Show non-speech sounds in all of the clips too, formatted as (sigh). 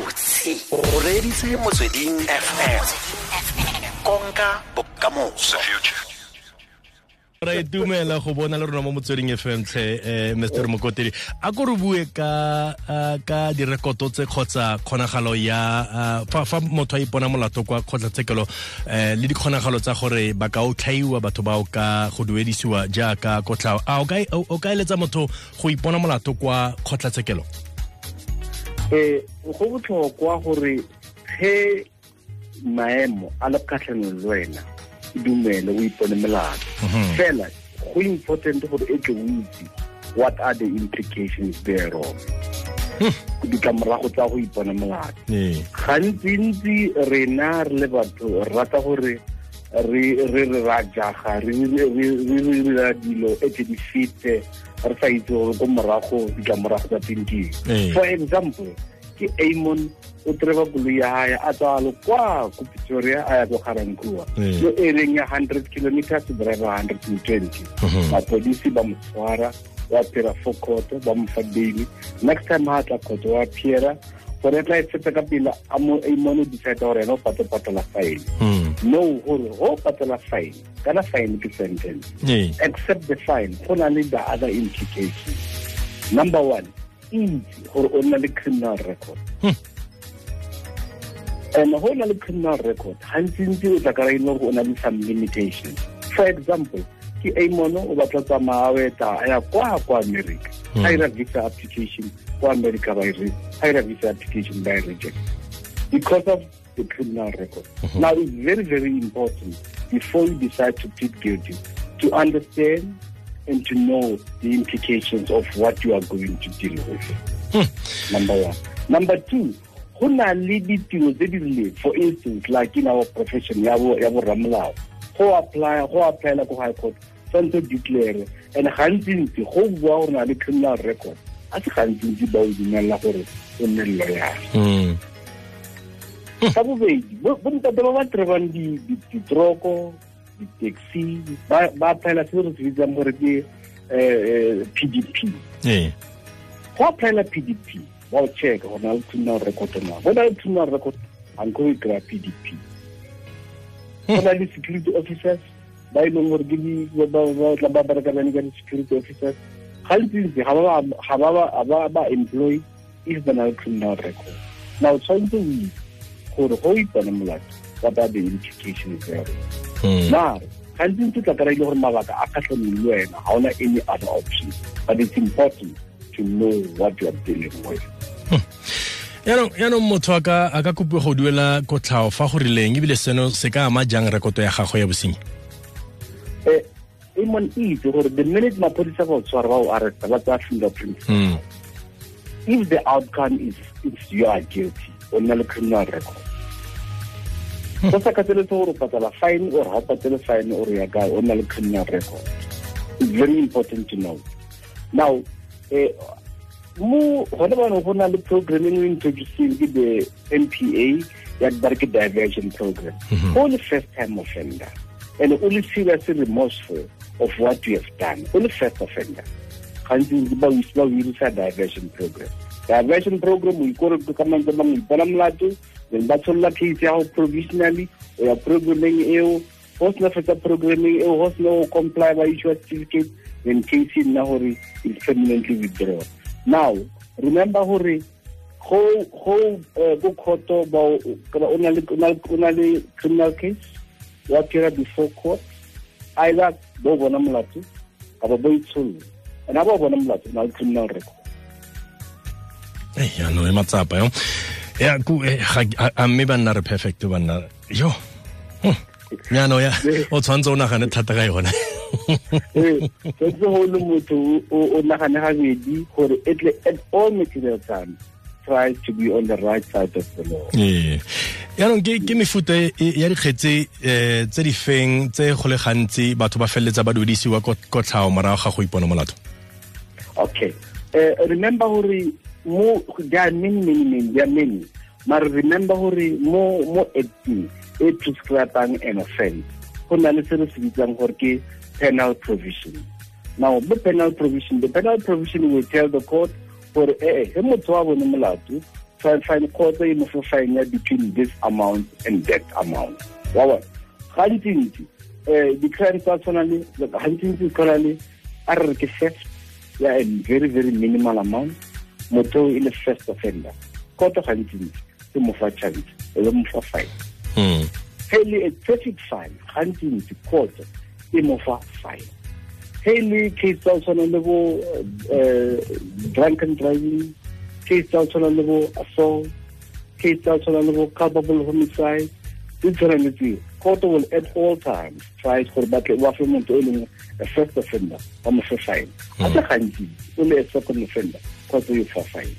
gabotse o reditse motsweding fm konka bokamoso. Re itumela go bona le rona mo motsweding fm tlhe um mr mokotedi. A ko re bue ka ka direkoto tse kgotsa kgonagalo ya fa motho a ipona molato kwa kgotlatshekelo um le dikgonagalo tsa gore ba ka otlhaiwa batho bao ka go duedisiwa jaaka kotlhao. A o ka- o ka eletsa motho go ipona molato kwa kgotlatshekelo eh go botlhokwa gore ge maemo a le kgatlhanong le wena e dumele o ipone melato fela go important gore e tle o itse what are the implications thereof. Ditlamorago tsa go ipona molato. Ee. Gantsi-ntsi rena re le batho re rata gore re re ra jaga re dira dilo e tse di fete re sa itse gore ko morago ditlamorago tsa teng ke Ee. for example ke amon o treba koloi ya hae a tswalo kwa ko pretoria a ya ko garankua Ee. yo ereng ya hundred kilometers o driver hundred and twenty Mhm. mapodisi ba mo tshwara wa phera for court ba mo fa daily next time ha tla court wa phera gore tla e tshetse ka pele a mo a imone decide gore ena o pate patela fine. Hmm. no gore go patela fine kana fine ke sentence. Ee. Except the fine go na le the other implications number one itse gore o nna le criminal record. Hmm. and go na le criminal record gantsi-ntsi o tla kry-ile gore o na le some limitations for example ke amono o batla tsamaya a weta a ya kwa kwa america. Hmm. a ira visa application kwa america ba e re- a ira visa application ba e reject. Because of the criminal record. Mhm. Now it's very very important before you decide to plead guilty to understand and to know the implications of what you are going to deal with. Hmm. Number one. Number two go na le ditiro tse di for instance like in our profession ya bo ya bo ramolao. Go apply go applyela ko high court tshwanetse declare and gantsi-ntsi go bua gore na le criminal record a se gantsi-ntsi ba o dumelela gore o nne Hmm. ka bobedi bo- bontate ba ba trebang di- di- ditroko di-taxi ba applyela se re se bitsang gore ke um p d p ee go applyela p d p wa o checka go na le criminal record na go na le criminal record anko e kry-a p d p go na le security officers ba e leng gore ke ba berekanane ka di-security officers gantsi-ntsi ga ba employ if ba na le criminal record. Now tshwanetse o itse gore go ipone molato what are the implications there Hmm. mare gantsi-ntsi tla kry-ile gore mabaka a kgatlhanong le wena ga ona any other option. But it's important to know what you are dealing with. Yaanong yaanong motho a ka kopiwa go duela kotlhao fa go rileng ebile seno se ka ama jang rekoto ya gago ya bosenyi Amon itse gore the minute maphodisa ba o tshwara ba o arresta ba tsaya fingerprint Hmm. if the outcome is it's you are guilty o nna le criminal record. Go sa kgathaletse gore o patela fine or ga patele fine or ya kae o nna le criminal record. It's very important to know. Now eh mo gone bane go na le program e introducing ke the mpa ya ba diversion program. O le first time offender and o le seriously remorseful of what you have done. O le first offender gantsi o dirisa diversion program. Diversion program o ikore ka mantse ba mo ipona molato then ba tsholla case ya go provisionally o ya programming eo go sena fetsa programming eo go sena go comply ba issue certificate then case nna gore it's permanently withdrawn. Now remember gore go go khoto ba o na le criminal case wa appear before court either bo bona molato kapa bo itsholle and a bo bona molato na le criminal record. Ya no e matsapa yo. Ya ku eh, a- mme ba nna re perfect banna. Yo Hmm. yaanong ya o tshwanetse o nagane thata ka yone ee tshwanetse go le motho o nagane gabedi gore etle at all material time try to be on the right side of the law yaanong ke mefuta e- e- ya dikgetse um tse di feng tse go le gantsi batho ba feleletsa ba duedisiwa ko- kotlhao morago ga go ipona molato? Okay. Uh, remember gore mo there are many many many there are many. Remember gore mo mo acting e prescribang an offense go na le se re se bitsang gore ke penal provision. Now mo penal provision the penal provision will tell the court gore ee ge motho wa bone molato court e fine ya between this amount and that amount. Wa bona? Gantsi-ntsi um di-crime tsa tshwana le tshwana le a re re ke theft ya a very very minimal amount. Motho e le first offender. Koto gantsi-ntsi e mo fa chance e be mo fa fine. Le a traffic fine gantsi-ntsi koto e mo fa fine. Le case tsa tshwana le bo uh, drunken driving case tsa go tshwana le bo assault case tsa go tshwana le bo culpable homicide di tshwaneletse court will at all times try gore batle ba fe motho e leng a first offender ba mo fine. A se hmm. gantsi o le a second offender court yo fa fine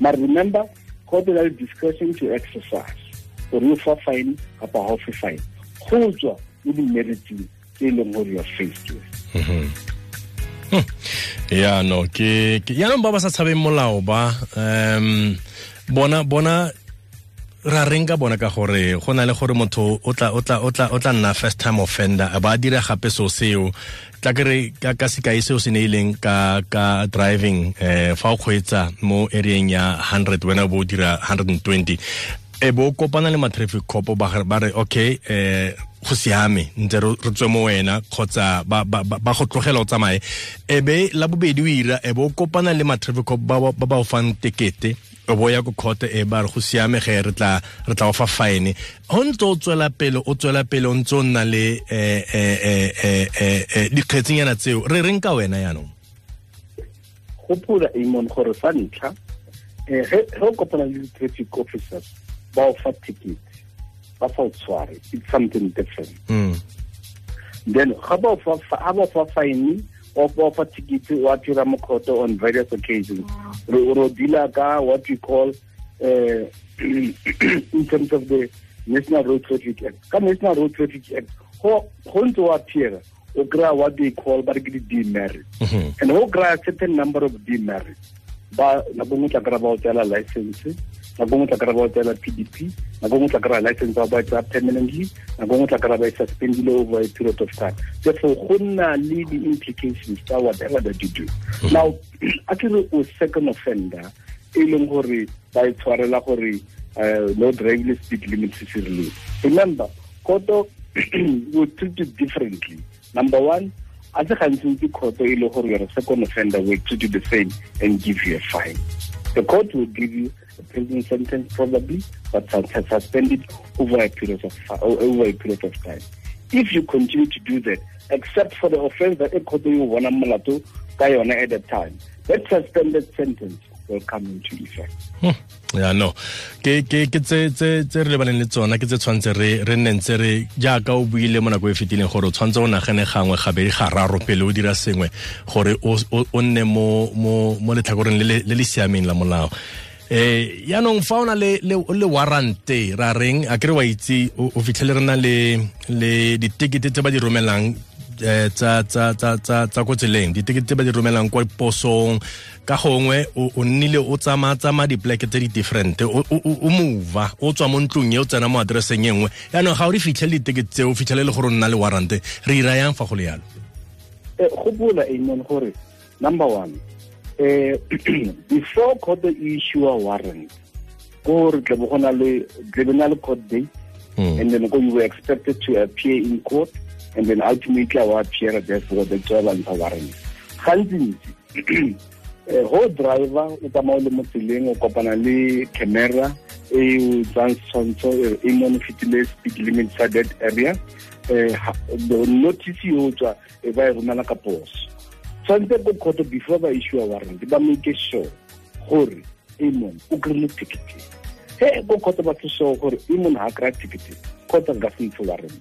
but remember court na le discretion to exercise. Gore yo fa fine kapa ga o fe fine go tswa mo di-meritseng tse e leng gore you are faced with hmm. (laughs) yaano ke yaanong ba ba sa tshabeng molao ba um bona bona ra reng ka bona ka gore go na le gore motho o tla o tla o tla o tla nna first time offender a ba dira gape so seo tla kere ka ka sekai seo se neileng ka ka driving eh fa o kgweetsa mo areeng ya 100 wena bo dira 120 e bo kopana le ma-traffic cop ba re- ba re okay eh go siame ntse re tswe mo wena kgotsa ba go tlogela o tsamaye. E be la bobedi o ira e be o kopana le ma-traffic cop ba ba o fang tekete o bo ya ko court e ba re go siame ge re tla re tla o fa fine. Go ntse o tswela pele o tswela pele o ntse o nna le eh eh eh dikgetsenyana tseo re reng ka wena yaanong gopola amon gore sa ntlha ge o kopana le di-traffic officers ba o fa ba sa o tshware it's something different. Mm then ga ba o fa ga ba o fa fine o ba fa ticket wa tira mo court on various occasions. Re ro deala ka what we call uh, (clears throat) in terms of the national road traffic act. Ka national road traffic act go ntse wa appear o kry what they call ba re ke di-demerit. Mhm. and go kry a certain number of demerit. Ba nako nngwe tla kry ba o tseela license nako nngwe tla kry ba o tseela pdp nako nngwe tla kry license ba ba permanently nako nngwe tla kry ba e suspendile over a period of time. Therefore go nna le di-implications tsa whatever that you do. Mhm. Now a ke re o second offender e leng gore ba e tshwarela gore no driving speed limit se se rileng remember koto will treat it differently. Number one a se gantsi court e le gore you're a second offender will treat you the same and give you a fine. The court will give you prison sentence probably but sus- sus- suspend it over a period of over a period of time. If you continue to do that except for the offense that e court you bona molato ka yona at the time that suspended sentence will come into effect. Hmm. ya no. Ke ke ke tse tse tse re lebaneng le tsona ke tse tshwantse re re nne ntse re jaaka o buile mo nako e fetileng gore o tshwantse o nagane gangwe gabedi ga raro pele o dira sengwe gore o nne mo mo mo letlhakoreng le le le le siameng la molao eh yaanong fa o na le le le warrante ra reng a kere wa itse o fitlhele re na le le ditekete tse ba di romelang eh, tsa tsa tsa tsa tsa go tseleng. Ditekete tse ba di romelang kwa posong ka gongwe o nnile o tsamaya tsamaya di-pleke tse di different o mova o tswa mo ntlong e o tsena mo addresseng e nngwe. Yaanong ga o di fitlhele ditekete tseo o fitlhele le gore o nna le warrante. Re ira yang fa go le yalo? Eh, gopola amen gore number one eh (clears throat) before court e issue a warrant ko re tle bo go na le tle be na le court date Mm. and then go you were expected to appear in court and then ultimately our appear therefore the trial and warrant. Gantsi (clears throat) eh ho driver o tsamaya le mo tseleng o kopana le camera e o tsang tshwantsho e mo fitile speed limit sa that area. Eh the notice yo tswa e ba e romela ka poso tshwanetse ko court before ba issue a warrant ba make sure gore amon o kry-ile ticket. He ko court ba se sure gore amon ha kry ticket court ga se ntshe warrant.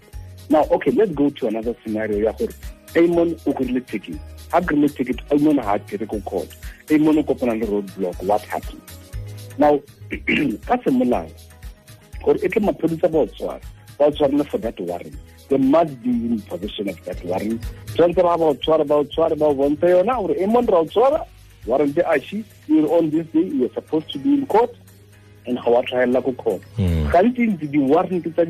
Now okay let's go to another scenario ya gore amon o kry-ile ticket. Ha kry-ile ticket amon ha dire ko court. Amon o kopana le road block what happened? Now (clears throat) ka semolao gore e tle maphodisa ba o tshwara ba o tshwarele for that warrant they must be in possession of that warrant tshwanetse ba ba tshwara ba o tshware ba o bontshe yona gore e mon ra o tshwara warrant e ashi you're on this day you're supposed to be in court and ga wa tlhagelela ko court. Mm. gantsi ntse di-warrant tsa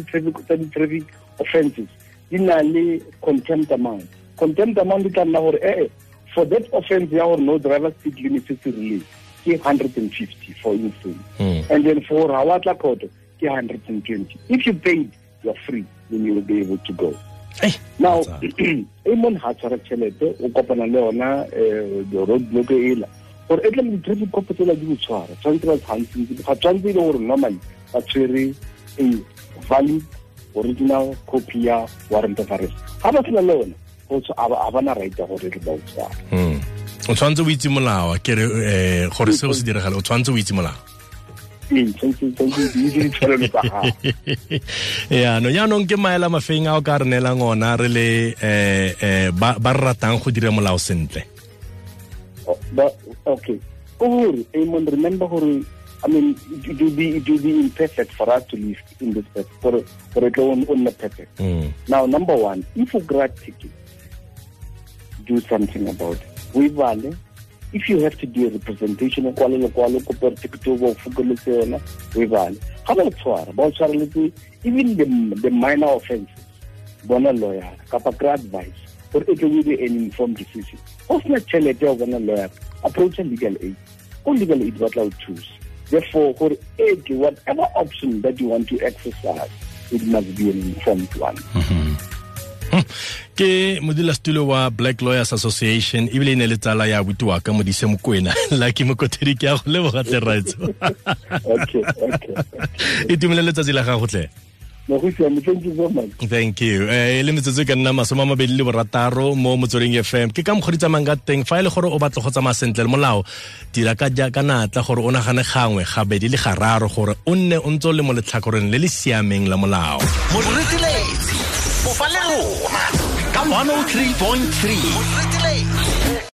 di-traffic offenses di na le contempt amount contempt amount di tla nna gore ee for that offense ya gore no driver speed limit se se rileng ke 150 for instance. Mm. and then for hawatla koto ke 120 if you paid you're free when you will be able to go. Hey, now Motsana. e mon ha tshwara tšhelete o kopana le yona um road block ela. Gore e tla le di-traffic copo tsela di botshwara tshwanetse ba tshwantseng ga tshwanetse e le gore normally ba tshwere a valid original copy ya warrant of arrest. Ga ba sena le yona go tswa- a ba- a bana right ya gore re ba o tshwara Mm. o tshwanetse o itse molao ke re eh, gore seo se diragale o tshwanetse o itse molao (laughs) yaano yaanong ke maela mafeng a o ka re neelang ona re le eh, ba re ratang go dira molao sentle. Okay but okay. Gore Amon, remember gore I mean it will be it will be imperfect for us to live in this earth for for it on on perfect. Mm. now number one if you grab ticket do something about it. We vale if you have to do a representation o kwale lekwalo kopa ticket o bo fokoletse yona we vale ga ba o tshwara ba o tshwareletse even the, the minor offenses bona lawyer kapa kry advice e tle o be an informed decision. Go sena tšhelete ya bona lawyer approach legal aid ko legal aid ba tla o therefore gore e whatever option that you want to exercise it must be an informed one mm-hmm. (laughs) ke modulasetulo wa black lawyers association ebile e ne le tsala ya abuti wa ka modise mokwena lucky (laughs) mokotedi ke a go leboga tle (laughs) raitso okay okay. E tumile letsatsi la gago tle? No go siame thank you so much. Thank you. Eh e le metsotso ka nna masome a mabedi le borataro mo motsweding fm ke ka mokgwa di tsamayng ka teng fa e le gore o batla go tsamaya sentle le molao dira ka ja- ka natla gore o nagane gangwe gabedi le gararo gore o nne o ntse o le mo letlhakoreng le le siameng la molao Falero 103.3